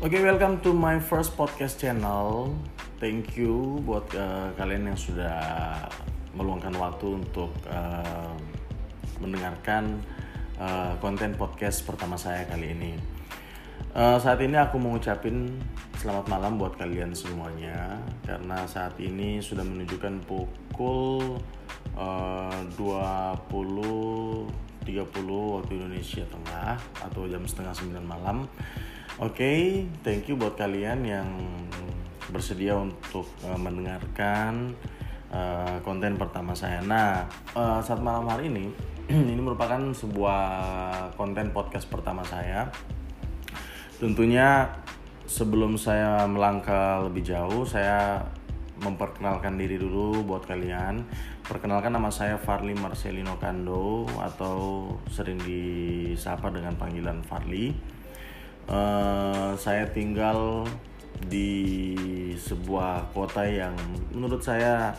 Oke, okay, welcome to my first podcast channel. Thank you buat uh, kalian yang sudah meluangkan waktu untuk uh, mendengarkan uh, konten podcast pertama saya kali ini. Uh, saat ini aku mau ngucapin selamat malam buat kalian semuanya karena saat ini sudah menunjukkan pukul uh, 20 30 waktu Indonesia Tengah atau jam setengah 9 malam Oke, okay, thank you buat kalian yang bersedia untuk uh, mendengarkan uh, konten pertama saya. Nah, uh, saat malam hari ini, ini merupakan sebuah konten podcast pertama saya. Tentunya sebelum saya melangkah lebih jauh, saya memperkenalkan diri dulu buat kalian. Perkenalkan nama saya Farli Marcelino Kando atau sering disapa dengan panggilan Farli uh, saya tinggal di sebuah kota yang menurut saya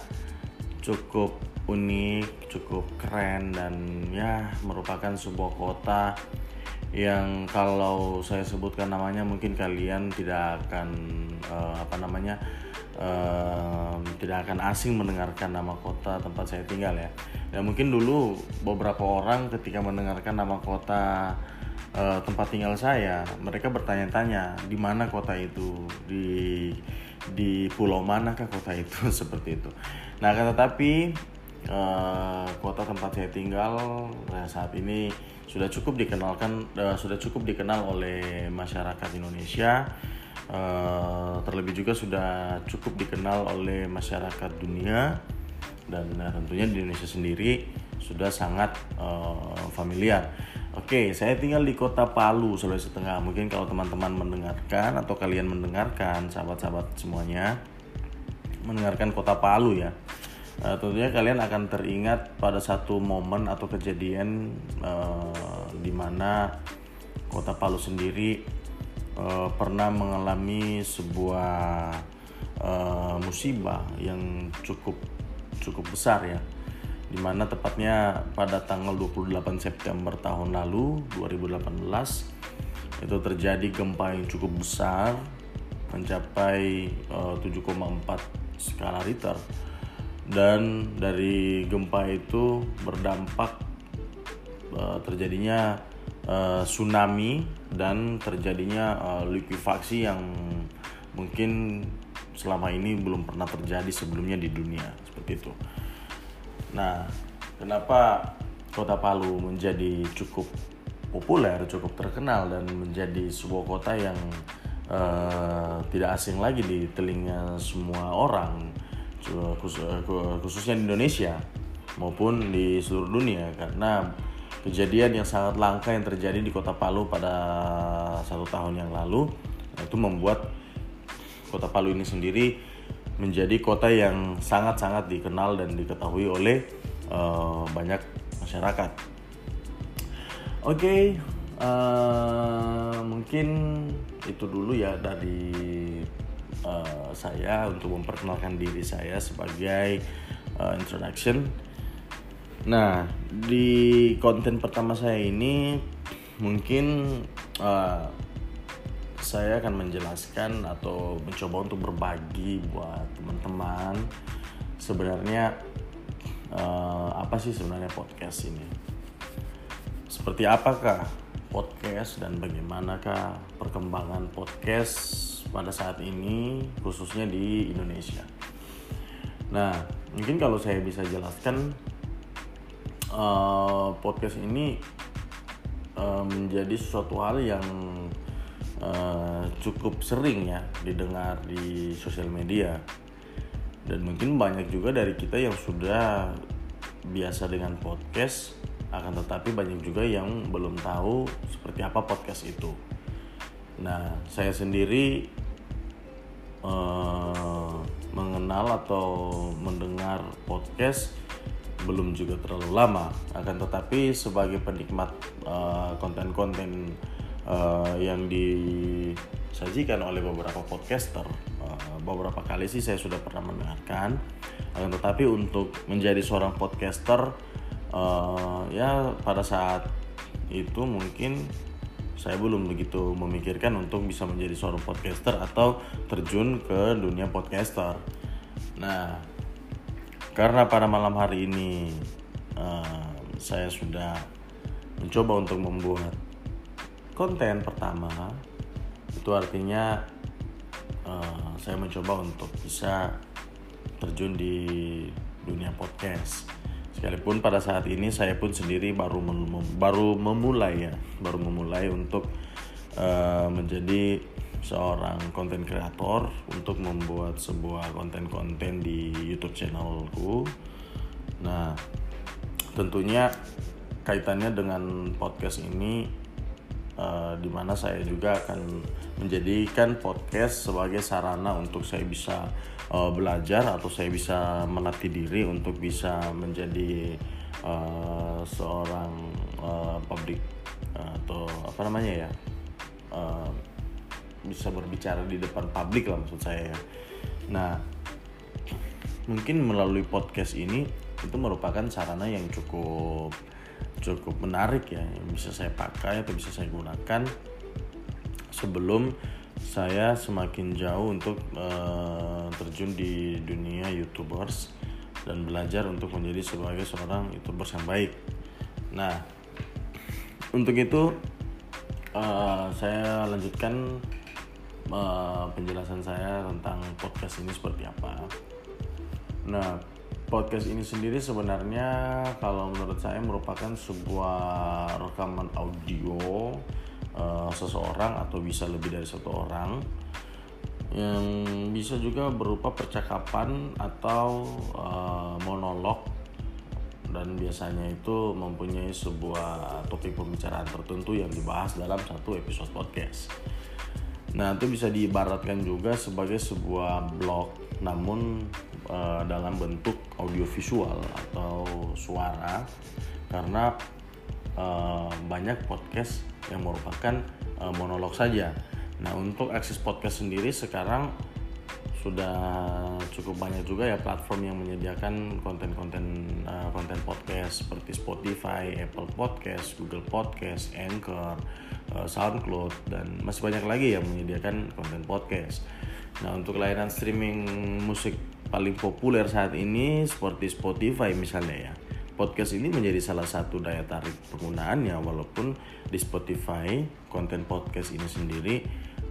cukup unik, cukup keren dan ya merupakan sebuah kota yang kalau saya sebutkan namanya mungkin kalian tidak akan uh, apa namanya uh, tidak akan asing mendengarkan nama kota tempat saya tinggal ya. Dan mungkin dulu beberapa orang ketika mendengarkan nama kota uh, tempat tinggal saya, mereka bertanya-tanya di mana kota itu, di di pulau manakah kota itu seperti itu. Nah, tetapi uh, kota tempat saya tinggal nah, saat ini sudah cukup dikenalkan, uh, sudah cukup dikenal oleh masyarakat Indonesia. Uh, terlebih juga sudah cukup dikenal oleh masyarakat dunia dan tentunya di Indonesia sendiri sudah sangat uh, familiar. Oke, saya tinggal di kota Palu, Sulawesi Tengah. Mungkin kalau teman-teman mendengarkan atau kalian mendengarkan, sahabat-sahabat semuanya, mendengarkan kota Palu ya. Uh, tentunya kalian akan teringat pada satu momen atau kejadian uh, di mana kota Palu sendiri uh, pernah mengalami sebuah uh, musibah yang cukup cukup besar ya di mana tepatnya pada tanggal 28 September tahun lalu 2018 itu terjadi gempa yang cukup besar mencapai uh, eh, 7,4 skala Richter dan dari gempa itu berdampak uh, terjadinya uh, tsunami dan terjadinya uh, likuifaksi yang mungkin selama ini belum pernah terjadi sebelumnya di dunia seperti itu. Nah, kenapa kota Palu menjadi cukup populer, cukup terkenal dan menjadi sebuah kota yang uh, tidak asing lagi di telinga semua orang, khususnya di Indonesia maupun di seluruh dunia? Karena kejadian yang sangat langka yang terjadi di kota Palu pada satu tahun yang lalu itu membuat kota Palu ini sendiri menjadi kota yang sangat-sangat dikenal dan diketahui oleh uh, banyak masyarakat. Oke, okay, uh, eh, mungkin itu dulu ya dari uh, saya untuk memperkenalkan diri saya sebagai uh, introduction. Nah, di konten pertama saya ini mungkin uh, saya akan menjelaskan atau mencoba untuk berbagi buat teman-teman. Sebenarnya uh, apa sih sebenarnya podcast ini? Seperti apakah podcast dan bagaimanakah perkembangan podcast pada saat ini khususnya di Indonesia? Nah mungkin kalau saya bisa jelaskan uh, podcast ini uh, menjadi sesuatu hal yang uh, cukup sering ya didengar di sosial media dan mungkin banyak juga dari kita yang sudah biasa dengan podcast akan tetapi banyak juga yang belum tahu seperti apa podcast itu. Nah, saya sendiri uh, mengenal atau mendengar podcast belum juga terlalu lama. Akan tetapi sebagai penikmat uh, konten-konten uh, yang disajikan oleh beberapa podcaster uh, beberapa kali sih saya sudah pernah mendengarkan uh, tetapi untuk menjadi seorang podcaster ya pada saat itu mungkin saya belum begitu memikirkan untuk bisa menjadi seorang podcaster atau terjun ke dunia podcaster. Nah, karena pada malam hari ini saya sudah mencoba untuk membuat konten pertama, itu artinya uh, saya mencoba untuk bisa terjun di dunia podcast sekalipun pada saat ini saya pun sendiri baru mem baru memulai ya baru memulai untuk uh, menjadi seorang konten kreator untuk membuat sebuah konten-konten di YouTube channelku. Nah, tentunya kaitannya dengan podcast ini uh, di mana saya juga akan menjadikan podcast sebagai sarana untuk saya bisa uh, belajar atau saya bisa melatih diri untuk bisa menjadi uh, seorang uh, public atau apa namanya ya uh, bisa berbicara di depan publik lah maksud saya ya. Nah mungkin melalui podcast ini itu merupakan sarana yang cukup cukup menarik ya yang bisa saya pakai atau bisa saya gunakan sebelum saya semakin jauh untuk uh, terjun di dunia youtubers dan belajar untuk menjadi sebagai seorang youtubers yang baik. Nah, untuk itu uh, saya lanjutkan uh, penjelasan saya tentang podcast ini seperti apa. Nah, podcast ini sendiri sebenarnya kalau menurut saya merupakan sebuah rekaman audio uh, seseorang atau bisa lebih dari satu orang yang bisa juga berupa percakapan atau uh, monolog dan biasanya itu mempunyai sebuah topik pembicaraan tertentu yang dibahas dalam satu episode podcast. Nah, itu bisa diibaratkan juga sebagai sebuah blog namun uh, dalam bentuk audiovisual atau suara karena uh, banyak podcast yang merupakan uh, monolog saja. Nah, untuk akses podcast sendiri sekarang sudah cukup banyak juga ya platform yang menyediakan konten-konten uh, konten podcast seperti Spotify, Apple Podcast, Google Podcast, Anchor, uh, SoundCloud dan masih banyak lagi yang menyediakan konten podcast. Nah, untuk layanan streaming musik paling populer saat ini seperti Spotify misalnya ya podcast ini menjadi salah satu daya tarik penggunaannya walaupun di Spotify konten podcast ini sendiri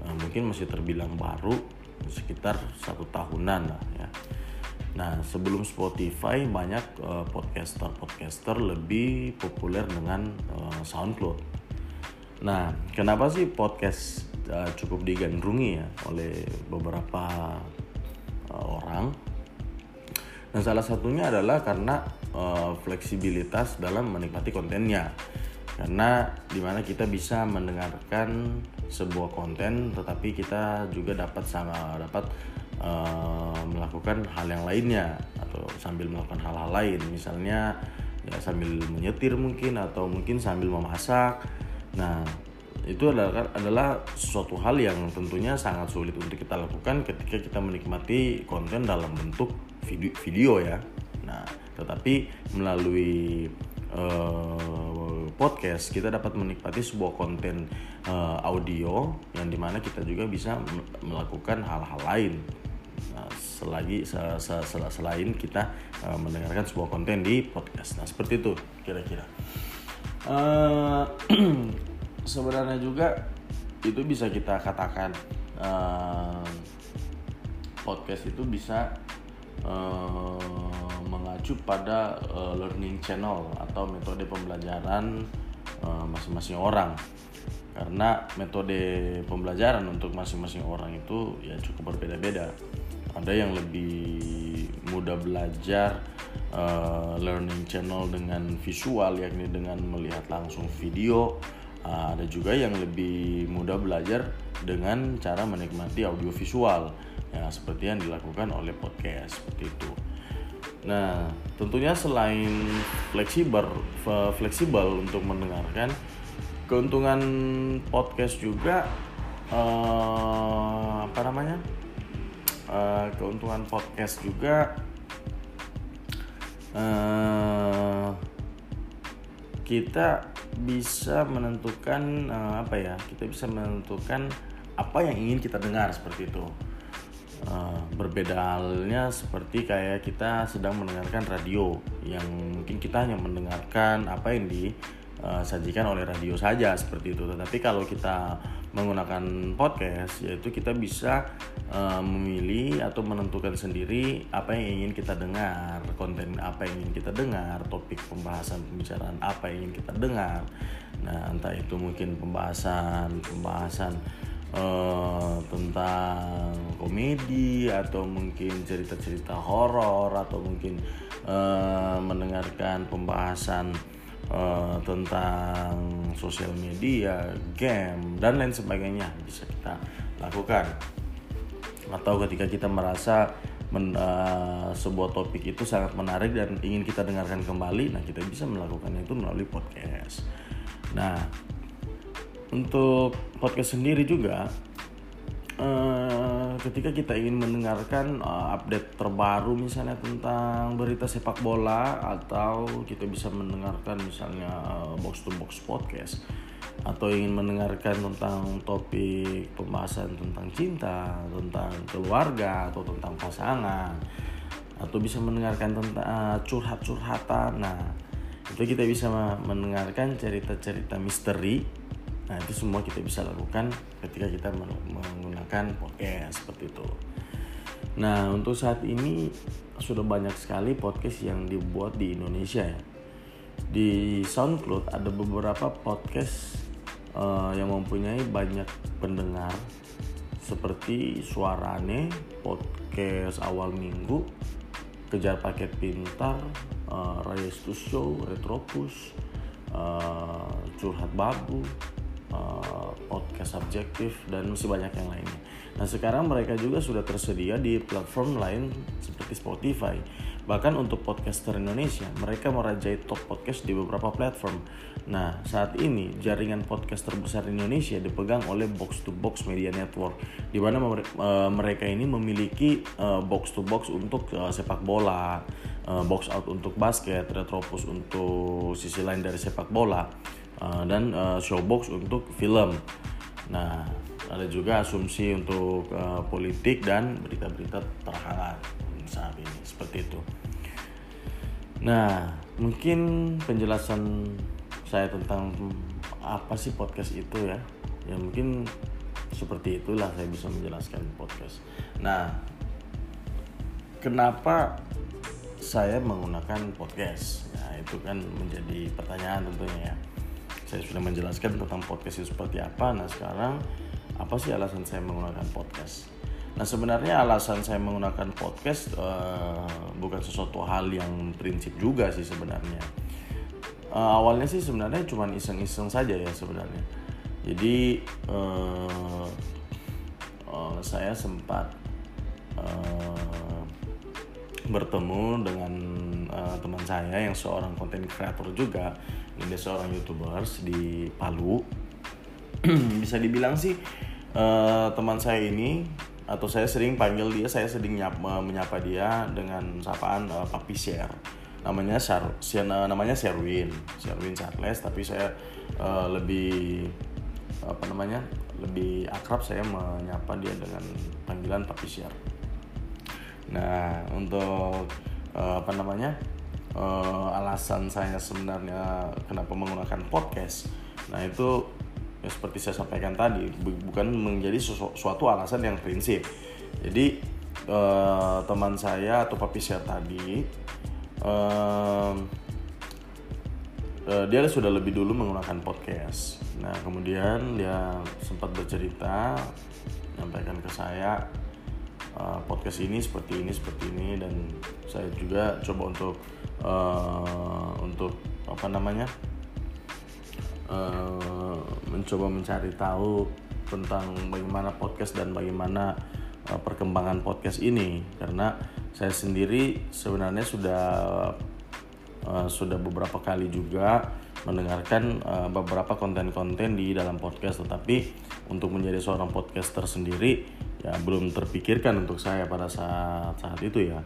uh, mungkin masih terbilang baru sekitar satu tahunan lah ya. Nah sebelum Spotify banyak uh, podcaster-podcaster lebih populer dengan uh, SoundCloud. Nah kenapa sih podcast uh, cukup digandrungi ya oleh beberapa uh, orang? Dan salah satunya adalah karena uh, fleksibilitas dalam menikmati kontennya. Karena di mana kita bisa mendengarkan sebuah konten tetapi kita juga dapat sama dapat uh, melakukan hal yang lainnya atau sambil melakukan hal-hal lain. Misalnya ya sambil menyetir mungkin atau mungkin sambil memasak. Nah itu adalah adalah suatu hal yang tentunya sangat sulit untuk kita lakukan ketika kita menikmati konten dalam bentuk video, video ya. Nah tetapi melalui uh, podcast kita dapat menikmati sebuah konten uh, audio yang di mana kita juga bisa melakukan hal-hal lain. Nah, selagi sel, sel, sel, selain kita uh, mendengarkan sebuah konten di podcast. Nah seperti itu kira-kira. Uh, sebenarnya juga itu bisa kita katakan uh, podcast itu bisa uh, mengacu pada uh, learning channel atau metode pembelajaran uh, masing-masing orang. Karena metode pembelajaran untuk masing-masing orang itu ya cukup berbeda-beda. Ada yang lebih mudah belajar uh, learning channel dengan visual yakni dengan melihat langsung video. Uh, ada juga yang lebih mudah belajar dengan cara menikmati audio visual ya seperti yang dilakukan oleh podcast seperti itu. Nah, tentunya selain fleksibel fleksibel untuk mendengarkan keuntungan podcast juga uh, apa namanya? Uh, keuntungan podcast juga uh, kita bisa menentukan uh, apa ya kita bisa menentukan apa yang ingin kita dengar seperti itu uh, berbeda halnya seperti kayak kita sedang mendengarkan radio yang mungkin kita hanya mendengarkan apa yang disajikan oleh radio saja seperti itu. Tetapi kalau kita menggunakan podcast yaitu kita bisa uh, memilih atau menentukan sendiri apa yang ingin kita dengar konten apa yang ingin kita dengar topik pembahasan pembicaraan apa yang ingin kita dengar. Nah entah itu mungkin pembahasan pembahasan uh, tentang komedi atau mungkin cerita-cerita horor atau mungkin uh, mendengarkan pembahasan uh, tentang sosial media, game dan lain sebagainya bisa kita lakukan. Atau ketika kita merasa men, uh, sebuah topik itu sangat menarik dan ingin kita dengarkan kembali, nah kita bisa melakukan itu melalui podcast. Nah, untuk podcast sendiri juga uh, ketika kita ingin mendengarkan uh, update terbaru misalnya tentang berita sepak bola atau kita bisa mendengarkan misalnya uh, box to box podcast atau ingin mendengarkan tentang topik pembahasan tentang cinta, tentang keluarga atau tentang pasangan atau bisa mendengarkan tentang curhat-curhatan. Nah, itu kita bisa mendengarkan cerita-cerita misteri Nah itu semua kita bisa lakukan ketika kita menggunakan podcast seperti itu. Nah untuk saat ini sudah banyak sekali podcast yang dibuat di Indonesia ya. Di SoundCloud ada beberapa podcast uh, yang mempunyai banyak pendengar seperti Suarane, podcast awal minggu, Kejar Paket Pintar, uh, Raya Show, Retropus, uh, Curhat Babu, uh, podcast subjektif dan masih banyak yang lainnya. Nah sekarang mereka juga sudah tersedia di platform lain seperti Spotify. Bahkan untuk podcaster Indonesia, mereka merajai top podcast di beberapa platform. Nah saat ini jaringan podcast terbesar Indonesia dipegang oleh Box to Box Media Network, di mana uh, mereka ini memiliki uh, box to box untuk sepak bola, box out untuk basket, retropus untuk sisi lain dari sepak bola uh, dan uh, showbox untuk film. Nah, ada juga asumsi untuk uh, politik dan berita-berita terhangat saat ini seperti itu. Nah, mungkin penjelasan saya tentang apa sih podcast itu ya. Ya mungkin seperti itulah saya bisa menjelaskan podcast. Nah, kenapa saya menggunakan podcast? Nah, itu kan menjadi pertanyaan tentunya ya saya sudah menjelaskan tentang podcast itu seperti apa. Nah sekarang apa sih alasan saya menggunakan podcast? Nah sebenarnya alasan saya menggunakan podcast uh, bukan sesuatu hal yang prinsip juga sih sebenarnya. Uh, awalnya sih sebenarnya cuma iseng-iseng saja ya sebenarnya. Jadi uh, uh, saya sempat uh, bertemu dengan uh, teman saya yang seorang konten kreator juga ini seorang youtubers di Palu. Bisa dibilang sih uh, teman saya ini atau saya sering panggil dia saya sering nyapa, menyapa dia dengan sapaan uh, Papi Share namanya Shar, namanya Sherwin. Sherwin Charles tapi saya uh, lebih apa namanya lebih akrab saya menyapa dia dengan panggilan Papi Share nah untuk uh, apa namanya uh, alasan saya sebenarnya kenapa menggunakan podcast. Nah itu ya seperti saya sampaikan tadi bukan menjadi suatu, alasan yang prinsip. Jadi uh, teman saya atau papi saya tadi uh, dia sudah lebih dulu menggunakan podcast. Nah kemudian dia sempat bercerita menyampaikan ke saya uh, podcast ini seperti ini seperti ini dan saya juga coba untuk uh, untuk apa namanya uh, mencoba mencari tahu tentang bagaimana podcast dan bagaimana uh, perkembangan podcast ini. Karena saya sendiri sebenarnya sudah uh, sudah beberapa kali juga mendengarkan uh, beberapa konten-konten di dalam podcast. Tetapi untuk menjadi seorang podcaster sendiri ya belum terpikirkan untuk saya pada saat saat itu ya.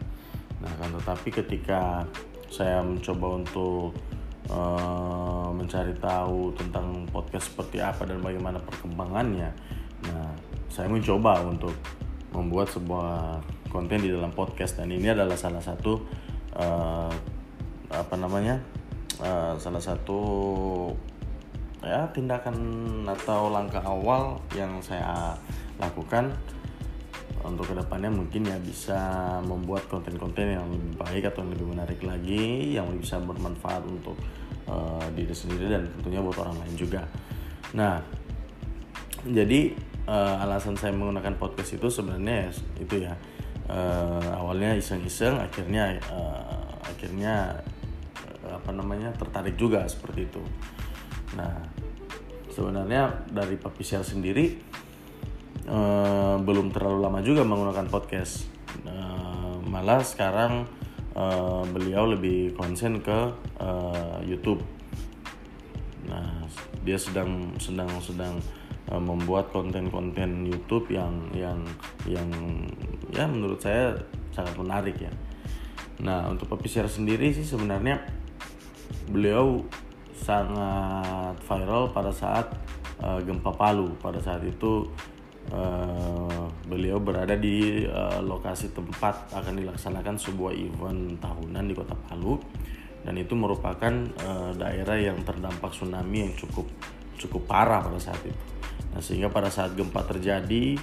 Nah kan tetapi ketika saya mencoba untuk uh, mencari tahu tentang podcast seperti apa dan bagaimana perkembangannya nah saya mencoba untuk membuat sebuah konten di dalam podcast. Dan ini adalah salah satu uh, apa namanya uh, salah satu ya tindakan atau langkah awal yang saya lakukan untuk ke depannya mungkin ya bisa membuat konten-konten yang lebih baik atau yang lebih menarik lagi yang bisa bermanfaat untuk uh, diri sendiri dan tentunya buat orang lain juga. Nah, jadi uh, alasan saya menggunakan podcast itu sebenarnya itu ya uh, awalnya iseng-iseng akhirnya uh, akhirnya uh, apa namanya tertarik juga seperti itu. Nah, sebenarnya dari Papi Share sendiri uh, belum terlalu lama juga menggunakan podcast. Uh, malah sekarang uh, beliau lebih konsen ke uh, YouTube. Nah, dia sedang sedang sedang uh, membuat konten-konten YouTube yang yang yang ya menurut saya sangat menarik ya. Nah, untuk Papi Share sendiri sih sebenarnya beliau sangat viral pada saat uh, gempa Palu. Pada saat itu uh, beliau berada di uh, lokasi tempat akan dilaksanakan sebuah event tahunan di Kota Palu dan itu merupakan uh, daerah yang terdampak tsunami yang cukup cukup parah pada saat itu. Nah, sehingga pada saat gempa terjadi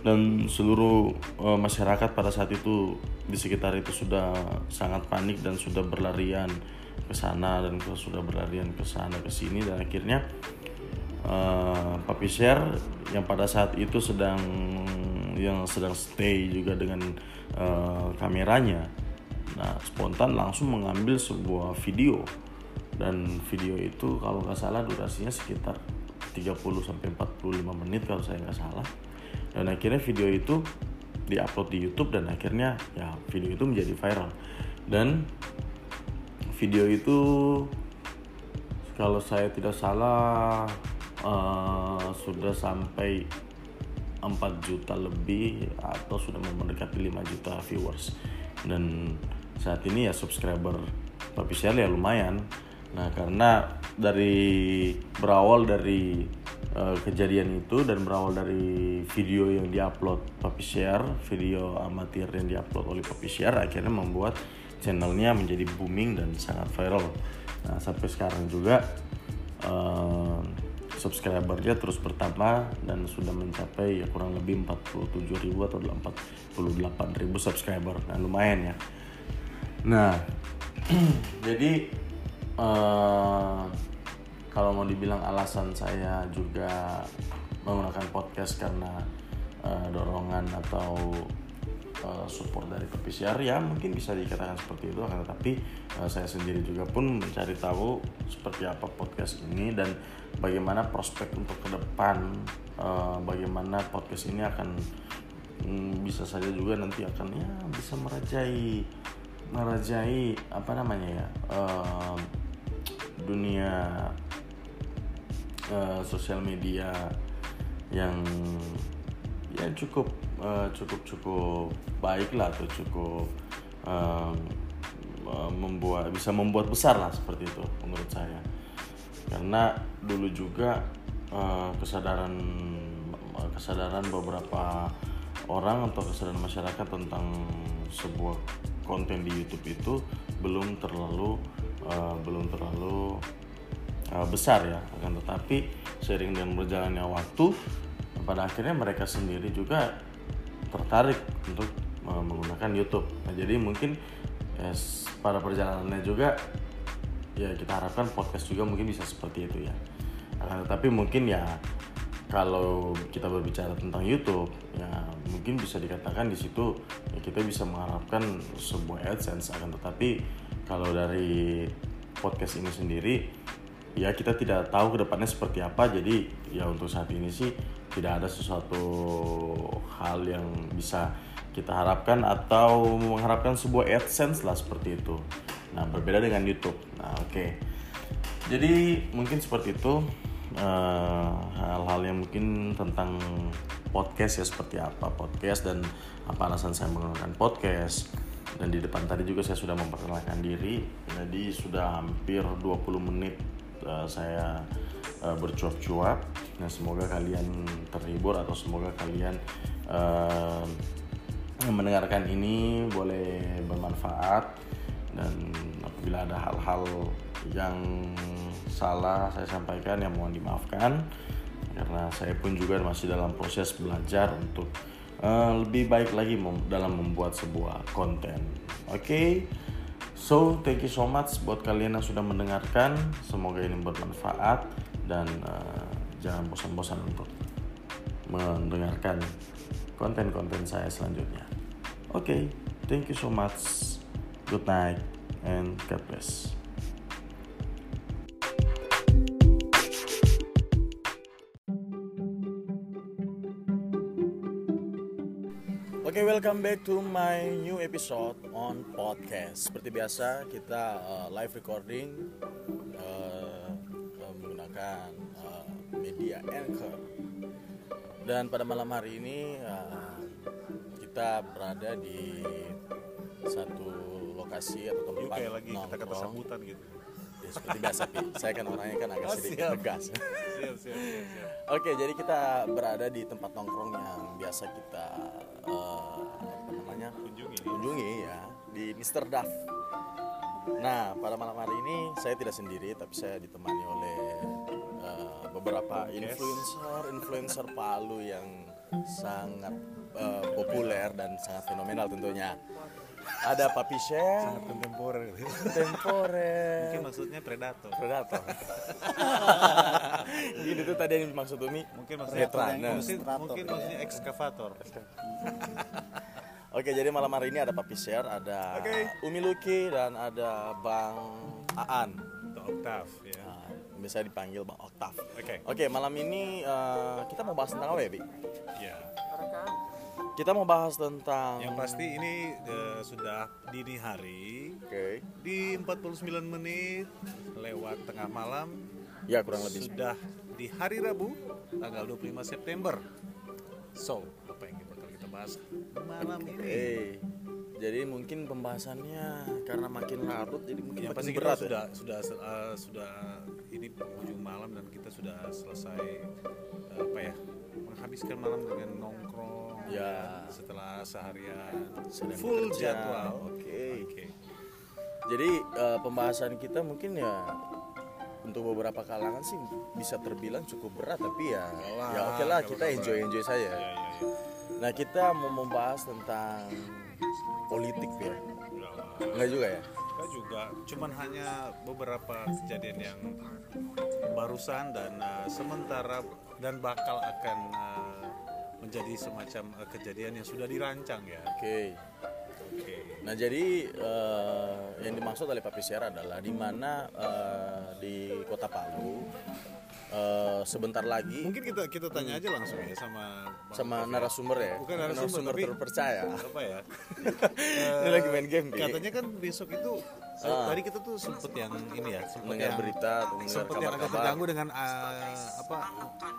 dan seluruh uh, masyarakat pada saat itu di sekitar itu sudah sangat panik dan sudah berlarian ke sana dan sudah berlarian ke sana ke sini dan akhirnya uh, Share yang pada saat itu sedang yang sedang stay juga dengan uh, kameranya. Nah spontan langsung mengambil sebuah video. Dan video itu kalau nggak salah durasinya sekitar 30 sampai 45 menit kalau saya nggak salah. Dan akhirnya video itu diupload di YouTube dan akhirnya ya video itu menjadi viral. Dan video itu kalau saya tidak salah uh, sudah sampai 4 juta lebih atau sudah mendekati 5 juta viewers dan saat ini ya subscriber Papi ya lumayan nah karena dari berawal dari uh, kejadian itu dan berawal dari video yang diupload Papi Share video amatir yang diupload oleh Papi Share akhirnya membuat channelnya menjadi booming dan sangat viral. Nah sampai sekarang juga uh, subscribernya terus bertambah dan sudah mencapai ya kurang lebih 47 ribu atau 48 ribu subscriber. Nah lumayan ya. Nah jadi uh, kalau mau dibilang alasan saya juga menggunakan podcast karena uh, dorongan atau uh, support dari PCR ya mungkin bisa dikatakan seperti itu akan tetapi uh, saya sendiri juga pun mencari tahu seperti apa podcast ini dan bagaimana prospek untuk ke depan uh, bagaimana podcast ini akan um, bisa saja juga nanti akan ya bisa merajai merajai apa namanya ya dunia sosial media yang ya cukup uh, cukup cukup baik lah atau cukup um, membuat bisa membuat besar lah seperti itu menurut saya. Karena dulu juga uh, kesadaran kesadaran beberapa orang atau kesadaran masyarakat tentang sebuah konten di YouTube itu belum terlalu uh, belum terlalu uh, besar ya. Akan tetapi sering dengan berjalannya waktu pada akhirnya mereka sendiri juga tertarik untuk uh, menggunakan YouTube. Nah, jadi mungkin ya, pada perjalanannya juga ya kita harapkan podcast juga mungkin bisa seperti itu ya. Uh, tapi mungkin ya kalau kita berbicara tentang YouTube ya mungkin bisa dikatakan di situ ya kita bisa mengharapkan sebuah AdSense akan tetapi kalau dari podcast ini sendiri ya kita tidak tahu ke depannya seperti apa jadi ya untuk saat ini sih tidak ada sesuatu hal yang bisa kita harapkan atau mengharapkan sebuah AdSense lah seperti itu. Nah, berbeda dengan YouTube. Nah, oke. Okay. Jadi mungkin seperti itu eh, hal-hal uh, yang mungkin tentang podcast ya seperti apa podcast dan apa alasan saya menggunakan podcast. dan di depan tadi juga saya sudah memperkenalkan diri jadi sudah hampir 20 menit uh, saya uh, bercuap-cuap nah semoga kalian terhibur atau semoga kalian uh, mendengarkan ini boleh bermanfaat dan apabila ada hal-hal yang salah saya sampaikan yang mohon dimaafkan karena saya pun juga masih dalam proses belajar untuk uh, lebih baik lagi mem dalam membuat sebuah konten. Oke, okay? so thank you so much buat kalian yang sudah mendengarkan. Semoga ini bermanfaat dan uh, jangan bosan-bosan untuk mendengarkan konten-konten saya selanjutnya. Oke, okay, thank you so much. Good night and God bless. Oke, okay, welcome back to my new episode on podcast. Seperti biasa, kita uh, live recording uh, menggunakan media Anchor. Dan pada malam hari ini uh, kita berada di satu lokasi atau tempat kayak lagi kita kata sambutan gitu. Ya, seperti biasa, Pi. Saya kan orangnya kan agak Oh, sedikit siap. tegas. Siap, siap, siap, siap. Oke, jadi kita berada di tempat nongkrong yang biasa kita eh, apa namanya Kunjungi. kunjungi ya di Mr. Duff. Nah, pada malam hari ini saya tidak sendiri, tapi saya ditemani oleh eh, beberapa influencer, influencer Palu yang sangat eh, populer dan sangat fenomenal tentunya. Ada Papi Share, Sangat kontemporer. Temporer, Mungkin maksudnya predator. Predator. Ini tuh tadi yang dimaksud Umi. Mungkin maksudnya Netrunner. mungkin, mungkin maksudnya ekskavator. Oke, jadi malam hari ini ada Papi Share, ada Oke. Umi Luki dan ada Bang Aan. Atau oktav ya. Biasa dipanggil Bang Oktav. Oke. Oke, malam ini eh, kita mau bahas tentang apa ya, Bi? Ya. Kita mau bahas tentang Yang pasti ini eh, sudah dini hari Oke. di 49 menit lewat tengah malam Ya, kurang lebih. sudah di hari Rabu tanggal 25 September. So, apa yang kita kita bahas malam ini? Eh, jadi mungkin pembahasannya karena makin larut jadi mungkin yang makin pasti berat kita ya. sudah sudah uh, sudah ini penghujung malam dan kita sudah selesai uh, apa ya menghabiskan malam dengan nongkrong Ya. setelah seharian Sedang full bekerja. jadwal Oke. Oke. Jadi eh, pembahasan kita mungkin ya untuk beberapa kalangan sih bisa terbilang cukup berat tapi ya Wah, ya oke lah kalau kita berat. enjoy enjoy saja. ya ya ya Nah kita mau membahas tentang politik ya, lah. enggak juga ya? Kita juga. Cuman hanya beberapa kejadian yang barusan dan uh, sementara dan bakal akan uh, menjadi semacam uh, kejadian yang sudah dirancang ya. Oke. oke. Nah jadi eh, yang dimaksud oleh Pak PCR adalah di mana eh, di Kota Palu eh, sebentar lagi Mungkin kita kita tanya aja langsung ya sama Bang sama Taufik. narasumber ya, Bukan narasumber, tapi- terpercaya. apa ya? Ini lagi main game. Katanya kan besok itu eh, tadi kita tuh sempet yang ini ya, sempet yang berita, sempet yang agak terganggu dengan eh, apa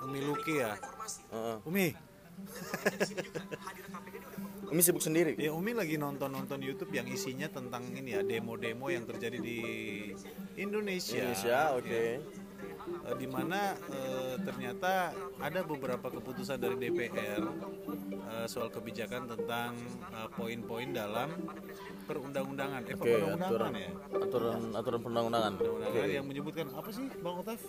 Umi Luki ya. Heeh. Umi, Umi sibuk sendiri. ya Umi lagi nonton-nonton YouTube yang isinya tentang ini ya demo-demo yang terjadi di Indonesia. Indonesia, oke. Ya. Eh, di mana eh, ternyata ada beberapa keputusan dari DPR eh, soal kebijakan tentang poin-poin dalam perundang-undangan, eh, Oke, perundang-undangan aturan ya, aturan aturan perundang-undangan. perundang-undangan yang menyebutkan apa sih, Bang Otaf?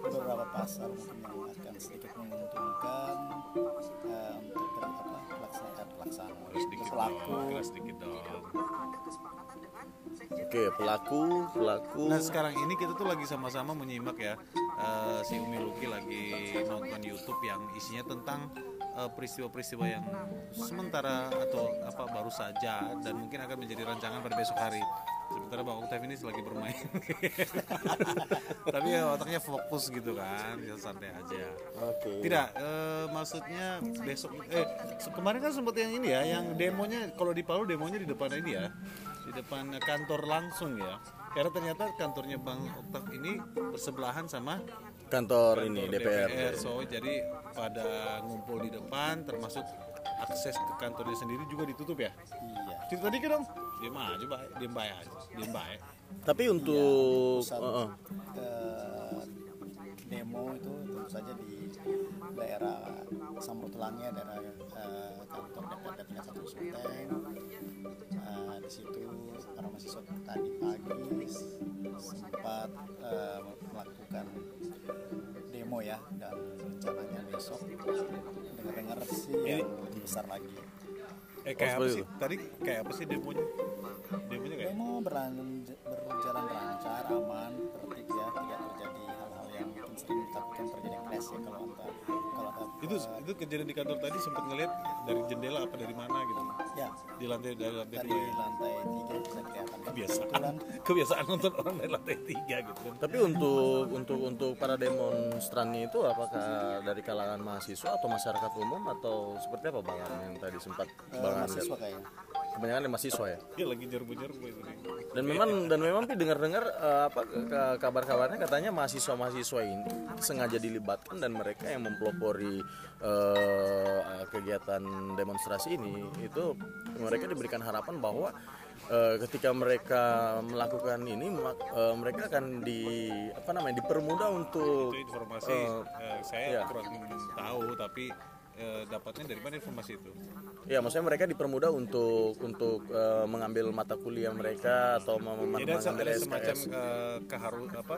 beberapa pasal mungkin yang akan sedikit menguntungkan untuk ter, apa, pelaksanaan pelaksanaan Sedikit dong, keras sedikit dong. Oke, pelaku, pelaku. Nah sekarang ini kita tuh lagi sama-sama menyimak ya eh, si Umi Luki lagi nonton YouTube yang isinya tentang eh, peristiwa-peristiwa yang sementara atau apa baru saja dan mungkin akan menjadi rancangan pada besok hari. Sementara Bang Oktav ini lagi bermain. Tapi ya otaknya fokus gitu kan, ya santai aja. Oke. Tidak, eh, maksudnya besok eh kemarin kan sempat yang ini ya, yang demonya kalau di Palu demonya di depan ini ya, di depan kantor langsung ya. Karena ternyata kantornya Bang Oktav ini bersebelahan sama Kantor ini kantor DPR. So jadi pada ngumpul di depan termasuk akses ke kantornya sendiri juga ditutup ya? Iya. Cerita dikit dong. Diem aja baik diem baik aja. Diem baik. Tapi untuk pusat Heeh. eh, demo itu tentu saja di daerah Samratulangi daerah eh, kantor DPRD tingkat satu Sulteng Eh, di situ para mahasiswa tadi pagi sempat eh, melakukan demo ya dan rencananya besok dengar-dengar sih yang lebih besar lagi. Eh kayak Oh, apa sih? tadi kayak apa sih demonya? Demonya kayak? Demo berlan- berjalan lancar aman tertib ya tidak ditakutkan terjadi clash ya kalau kalau ada itu itu kejadian di kantor tadi sempat ngeliat dari jendela apa dari mana gitu. Ya. Di lantai dari lantai dari dua ya? lantai tiga bisa kelihatan. Kebiasaan. Kebetulan kebiasaan nonton orang dari lantai tiga gitu kan. Tapi untuk untuk untuk para demonstrannya itu apakah dari kalangan mahasiswa atau masyarakat umum atau seperti apa Bang An yang tadi sempat eh, Bang An mahasiswa kayaknya Kebanyakan dari mahasiswa ya. dia lagi nyerbu-nyerbu itu nih Dan memang dan memang Pi dengar-dengar eh, apa kabar-kabarnya katanya mahasiswa-mahasiswa ini sengaja dilibatkan dan mereka yang mempelopori eh, kegiatan demonstrasi ini itu mereka diberikan harapan bahwa eh, ketika mereka melakukan ini eh, mereka akan di apa namanya dipermudah untuk itu informasi eh, saya iya. kurang tahu tapi eh, dapatnya dari mana informasi itu ya maksudnya mereka dipermudah untuk untuk eh, mengambil mata kuliah mereka atau mem- mem- Jadi ada, mengambil ada semacam SKS. eh, keharu apa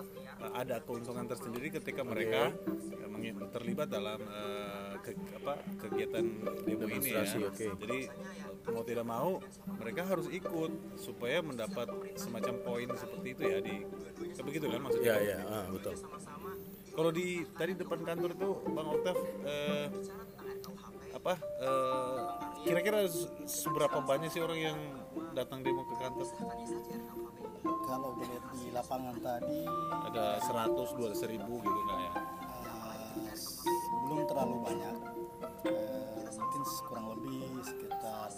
ada keuntungan tersendiri ketika mereka eh, mengi- terlibat dalam eh, ke- apa kegiatan demo ini ya. Oke. Jadi mau tidak mau mereka harus ikut supaya mendapat semacam poin seperti itu ya di kayak begitu kan maksudnya. ya ya ah, betul Kalau di tadi depan kantor itu Bang Oktav eh, apa eh, kira-kira se- seberapa banyak sih orang yang datang demo ke kantor? kalau dilihat di lapangan tadi Ada 100 200 seribu gitu nggak ya? eh, belum terlalu banyak Eh, mungkin kurang lebih sekitar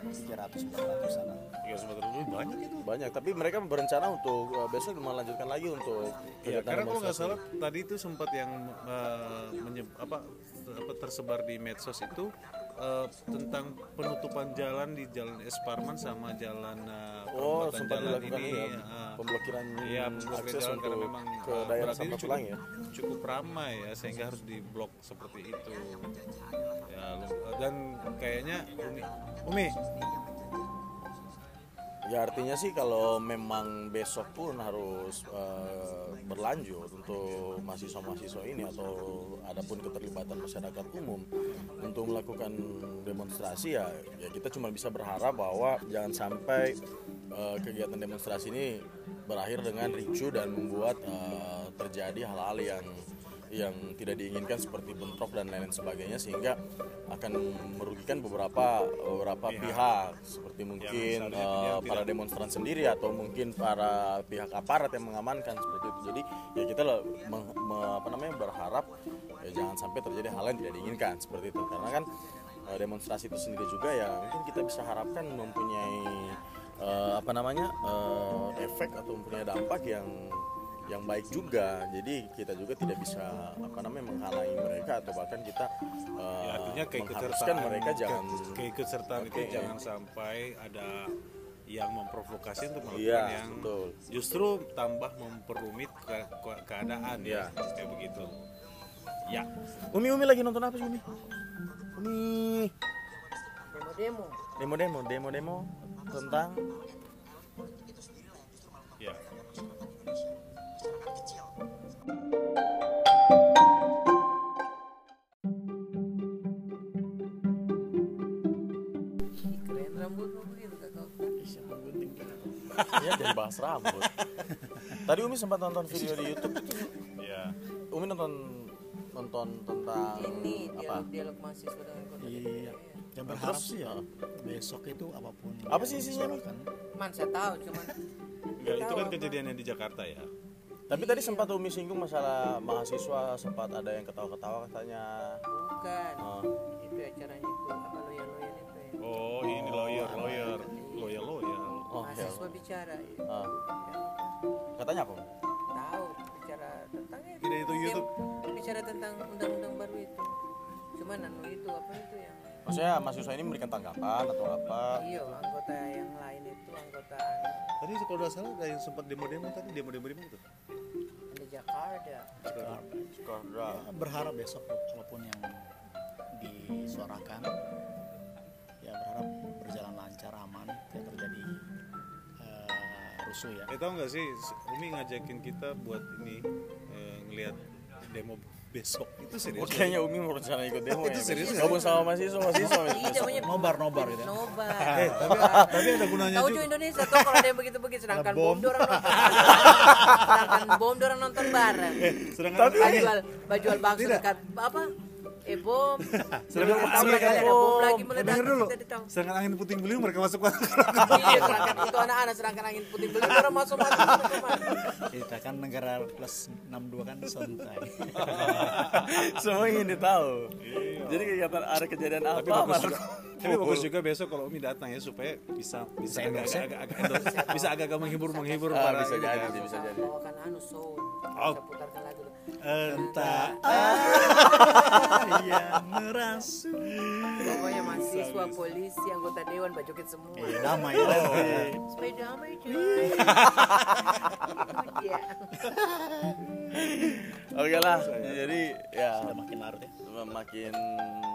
tiga ratus empat ratusan Tiga sembilan lebih banyak itu. banyak tapi mereka berencana untuk uh, besok melanjutkan lagi untuk Ya, karena kalau nggak salah tadi itu sempat yang eh, menye- apa, apa tersebar di medsos itu eh, tentang penutupan jalan di jalan Esparman sama jalan eh, oh sempat jalan dilakukan ini ya eh, pemblokiran pemblokiran akses jalan untuk karena memang ke eh, daerah Sampatulang cukup, ya cukup ramai ya sehingga harus diblok seperti itu. Ya, dan kayaknya Umi, Umi ya artinya sih kalau memang besok pun harus uh, berlanjut untuk mahasiswa-mahasiswa ini atau adapun keterlibatan masyarakat umum untuk melakukan demonstrasi ya ya kita cuma bisa berharap bahwa jangan sampai uh, kegiatan demonstrasi ini berakhir dengan ricu dan membuat uh, terjadi hal-hal yang yang tidak diinginkan seperti bentrok dan lain-lain sebagainya sehingga akan merugikan beberapa beberapa pihak, seperti mungkin yang para demonstran sendiri atau mungkin para pihak aparat yang mengamankan seperti itu. Jadi ya kita lah meng- me- apa namanya berharap ya jangan sampai terjadi hal yang tidak diinginkan seperti itu. Karena kan eh, demonstrasi itu sendiri juga ya mungkin kita bisa harapkan mempunyai eh, apa namanya eh, efek atau mempunyai dampak yang yang baik juga. Jadi kita juga tidak bisa apa namanya menghalangi mereka atau bahkan kita eh, ya, artinya mengharuskan keikutsertaan mereka jangan ke- keikutsertaan itu Oke. jangan sampai ada yang memprovokasi untuk melakukan Iya, yang betul. justru tambah memperumit ke- ke- keadaan ya Iya. kayak begitu. Ya. Umi Umi lagi nonton apa sih Umi? Umi. Demo-demo demo demo demo demo tentang ya keren rambutmu begitu kakak ya jadi bahas rambut. Tadi Umi sempat nonton video di YouTube. Itu ya Umi nonton nonton tentang ini apa? dialog mahasiswa dengan kota iya. Yang Nah, berharap sih ya Ah. besok itu apa pun Apa sih isinya, man saya tahu cuman Enggak, itu kan kejadian yang di Jakarta ya tapi tadi sempat Umi singgung masalah mahasiswa sempat ada yang ketawa-ketawa katanya. Bukan. Oh. itu acaranya itu apa loyal itu ya? Oh ini lawyer lawyer. lawyer lawyer oh ya mahasiswa bicara. Ya. Ah. Ya, katanya apa? Tahu bicara tentang Tidak, itu Dia YouTube. bicara tentang undang-undang baru itu. Cuman anu itu apa itu yang maksudnya mahasiswa ini memberikan tanggapan atau apa? Iya anggota yang lain itu anggota Tadi kalau nggak salah ada yang sempat demo-demo tadi demo-demo di mana tuh? di Jakarta. Jakarta. Ya, berharap besok walaupun yang disuarakan ya berharap berjalan lancar aman tidak terjadi eh, rusuh ya. Eh tahu nggak sih Umi ngajakin kita buat ini eh, ngelihat demo besok itu serius. Oh, kayaknya Umi mau rencana ikut demo Itu ya. serius ya? Gabung sama mahasiswa, mahasiswa. iya namanya nobar nobar gitu ya. nobar Eh, tapi tapi ada gunanya Tahu juga. Indonesia tuh kalau ada yang begitu-begitu sedangkan Ada bom. bom dorang nonton sedangkan bom dorang nonton bareng. Sedangkan Bajual bajual bakso dekat apa? Eh bom. Tahu sedangkan- lagi ada bom lagi meledak dulu. kita di tahu. Sedangkan angin puting beliung mereka masuk masuk. Iya, sedangkan itu anak-anak sedangkan angin putih beli orang masuk masuk kita kan negara plus 62 kan santai Semua ingin tahu. Jadi kegiatan ada kejadian apa? Tapi bagus Marco? juga. Tapi bagus juga besok kalau Umi datang ya supaya bisa bisa agak agak agak agak endorse. bisa agak agak menghibur menghibur Ah, para bisa jadi kan. bisa jadi. Bawakan anu soul. Oh. Putarkan lagu. entah yang merasuk Pokoknya mahasiswa, polisi, anggota dewan, bajoget semua. eh, damai ya Supaya damai cuy. Iya. Oke lah. Jadi ya sudah makin larut ya makin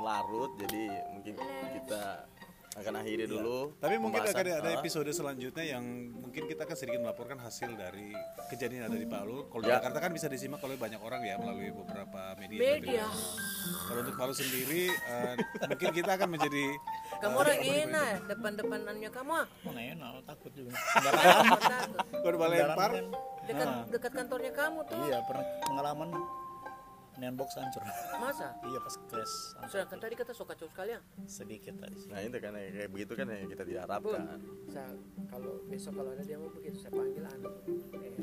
larut jadi mungkin kita akan akhiri dulu. Tapi mungkin akan ada Ah. episode selanjutnya yang mungkin kita akan sedikit melaporkan hasil dari kejadian yang ada di Palu. Kalau di Ya. Jakarta kan bisa disimak oleh banyak orang ya melalui beberapa media. Media. Kalau untuk Palu sendiri eh, mungkin kita akan menjadi Kamu orang enak ya, depan-depanannya kamu ah. mana enak takut juga korban lempar. Kendaraan kan, Dekat dekat kantornya kamu tuh. iya pernah pengalaman neon box hancur Masa? iya pas crash. Sedangkan tadi kata sok kacau sekali ya. sedikit tadi sih Nah itu kan ya, kayak begitu kan yang kita tidak Bun, harapkan. saya kalau besok kalau ada demo begitu saya panggil anu eh,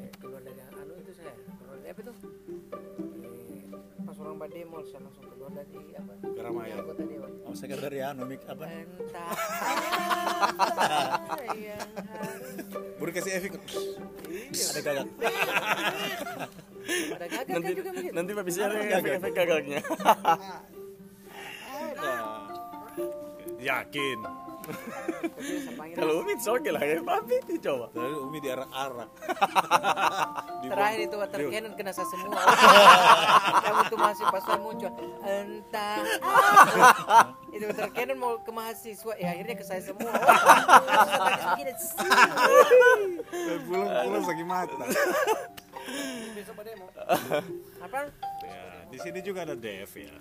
eh, keluar dari anu itu saya keluar dari apa itu eh, pas orang pada demo saya langsung keluar dari apa Keramaian. anggota dewan oh saya dari anu mik apa entah yang harus Baru kasih efek. ada gagak ada gagal kan Nanti juga begitu nanti Pak bisa ada efek-efek. Yakin. Tapi saya panggil Kalau Umi oke lah ya, tapi dicoba. Dari Umi diarak-arak. terakhir itu water cannon kena saya semua. Kamu tuh masih pas saya muncul. Entah. Itu water cannon mau ke mahasiswa. Ya akhirnya ke saya semua. Pulang-pulang sakit mata. apa Ya, di sini juga ada Dev ya.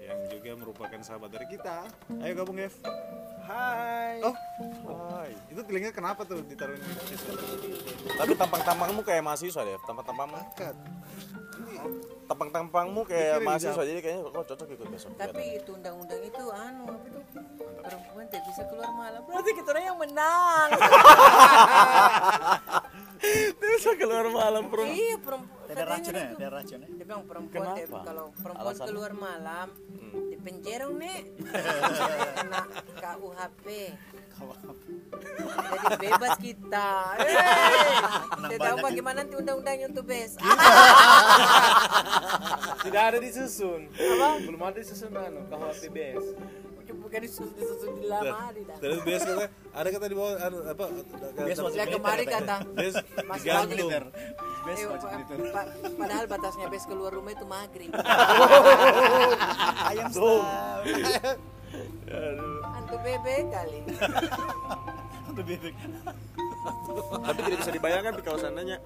Yang juga merupakan sahabat dari kita. Ayo gabung Dev. Hai. Oh, Hai. itu telinga kenapa tuh ditaruhin di situ? Tapi tampang-tampangmu kayak mahasiswa deh, tampang-tampangmu. Angkat. Tampang-tampangmu kayak mahasiswa, jadi kayaknya kok cocok ikut besok. tapi itu undang-undang itu anu apa itu perempuan tidak bisa keluar malam berarti kita orang yang menang bisa keluar malam perempuan. iya perempuan ada racun ya ada racun ya dia bilang perempuan Kenapa? tidak- kalau perempuan Alasannya? keluar malam di penjara nek kena KUHP jadi bebas kita tidak tahu bagaimana nanti undang-undangnya untuk bes Tidak ada disusun. Apa? Belum ada disusun anu KHP BS. Bukan disusun disusun di lama hari dah Terus biasa kata, ada kata di bawah anu, apa? Biasa wajib ya kembali kata Mas digantung. Wajib. best Eh, wajib pa- padahal batasnya bes keluar rumah itu maghrib. Ayam stop antu bebek kali. Untuk bebek. Tapi tidak bisa dibayangkan kalau seandainya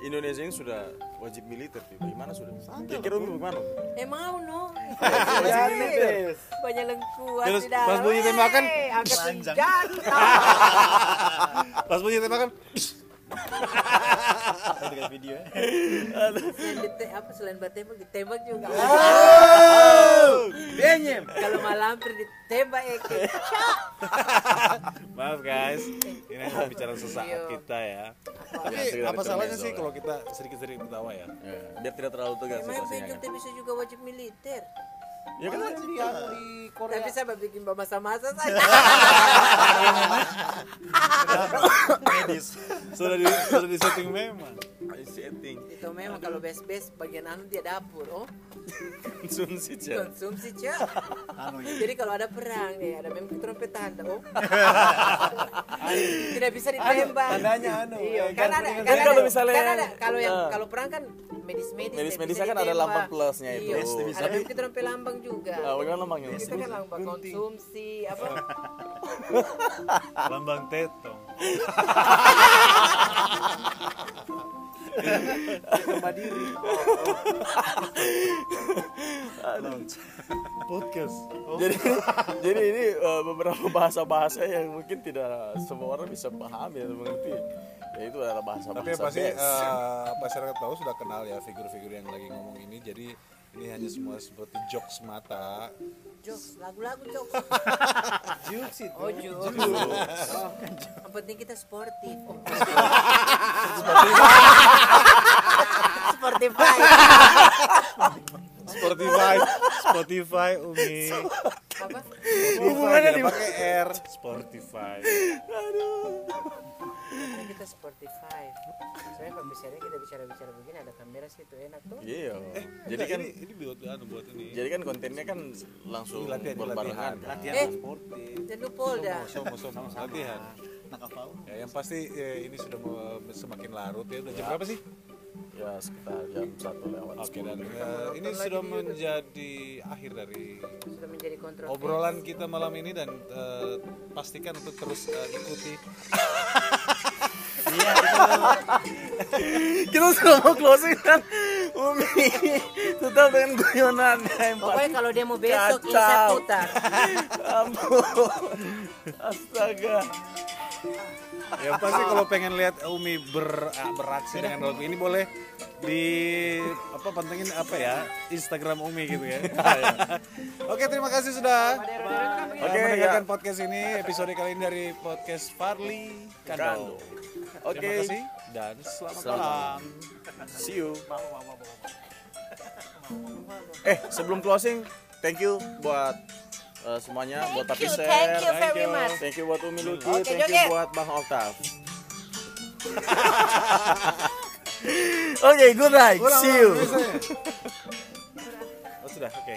Indonesia ini sudah wajib militer, Pi. bagaimana sudah? Kira-kira bagaimana? eh mau no Jadi BS. banyak lengkuan Terus di dalam. pas bunyi tembakan, Eh, angkat Panjang. senjata Pas bunyi tembakan, dekat video ya Selain dite- apa selain bertembak ditembak juga. Benyem. kalau malampir ditembak Eke maaf guys, ini hanya bicara sesaat Iya. kita ya. Tapi Ya, apa salahnya sih kalau kita sedikit-sedikit ketawa ya? Ya, biar tidak terlalu tegas Emang situasinya kan. bisa juga wajib militer Ya kan Di anu di Korea. tapi saya bikin masa-masa saja medis Sudah di sudah di setting memang. Setting itu memang kalau best best bagian anu dia dapur oh. Konsumsi cek konsumsi cak. Anu ya jadi kalau ada perang nih ada memang trompet tanda oh tidak bisa ditembak. tandanya anu, iya kan ada kan kalau misalnya- kan ada kalau yang Ah. kalau perang kan medis medis Medis-medisnya kan ada lambang plusnya itu. iya, ada memang trompet lambang juga. Ah, bagaimana lambangnya kita kan lambang konsumsi apa? Lambang tetong Mandiri. podcast. Jadi jadi ini eh, beberapa bahasa-bahasa yang mungkin tidak semua orang bisa pahami atau mengerti ya. Itu adalah bahasa-bahasa tapi yang pasti best. eh, masyarakat tahu sudah kenal ya figur-figur yang lagi ngomong ini. Jadi ini hanya semua seperti jokes mata. Jokes lagu-lagu jokes. Jukes itu. oh jokes. Oh, yang penting kita sportif. oh. Spotify Spotify Spotify Umi. Apa? Hubungannya di pakai R. Spotify. Kan kita Spotify. Soalnya kalau bicaranya kita bicara-bicara begini ada kamera situ enak tuh. Iya. Jadi jadi kan ini, ini buat anu buat ini. jadi kan kontennya kan langsung Ini latihan, ini berbarengan. Latihan. eh Sportif. jangan Polda. Somo ya yang pasti ya, ini sudah semakin larut ya. Udah jam berapa sih? Ya sekitar jam satu lewat oke dan eh, ini sudah menjadi akhir dari sudah menjadi obrolan kita malam ini dan eh, pastikan untuk terus eh, ikuti. Kita sudah mau closing kan? Umi tetap dengan guyonannya yang pokoknya kalau dia mau besok insya putar ampun. Astaga yang pasti kalau pengen lihat Umi ber, ah, beraksi dengan Umi ini boleh di apa pantengin apa ya Instagram Umi gitu ya. Oke terima kasih sudah Oke, Oke mendengarkan ya. podcast ini episode kali ini dari podcast Farli Kando. Oke. Terima kasih dan selamat, Selamat malam. see you eh sebelum closing thank you buat eh, semuanya buat tapi you, share thank you very much. thank you buat Umi Luki Oke, thank you buat Bang Oktav Oke, good night. Ulang, See you. Oh sudah, oke.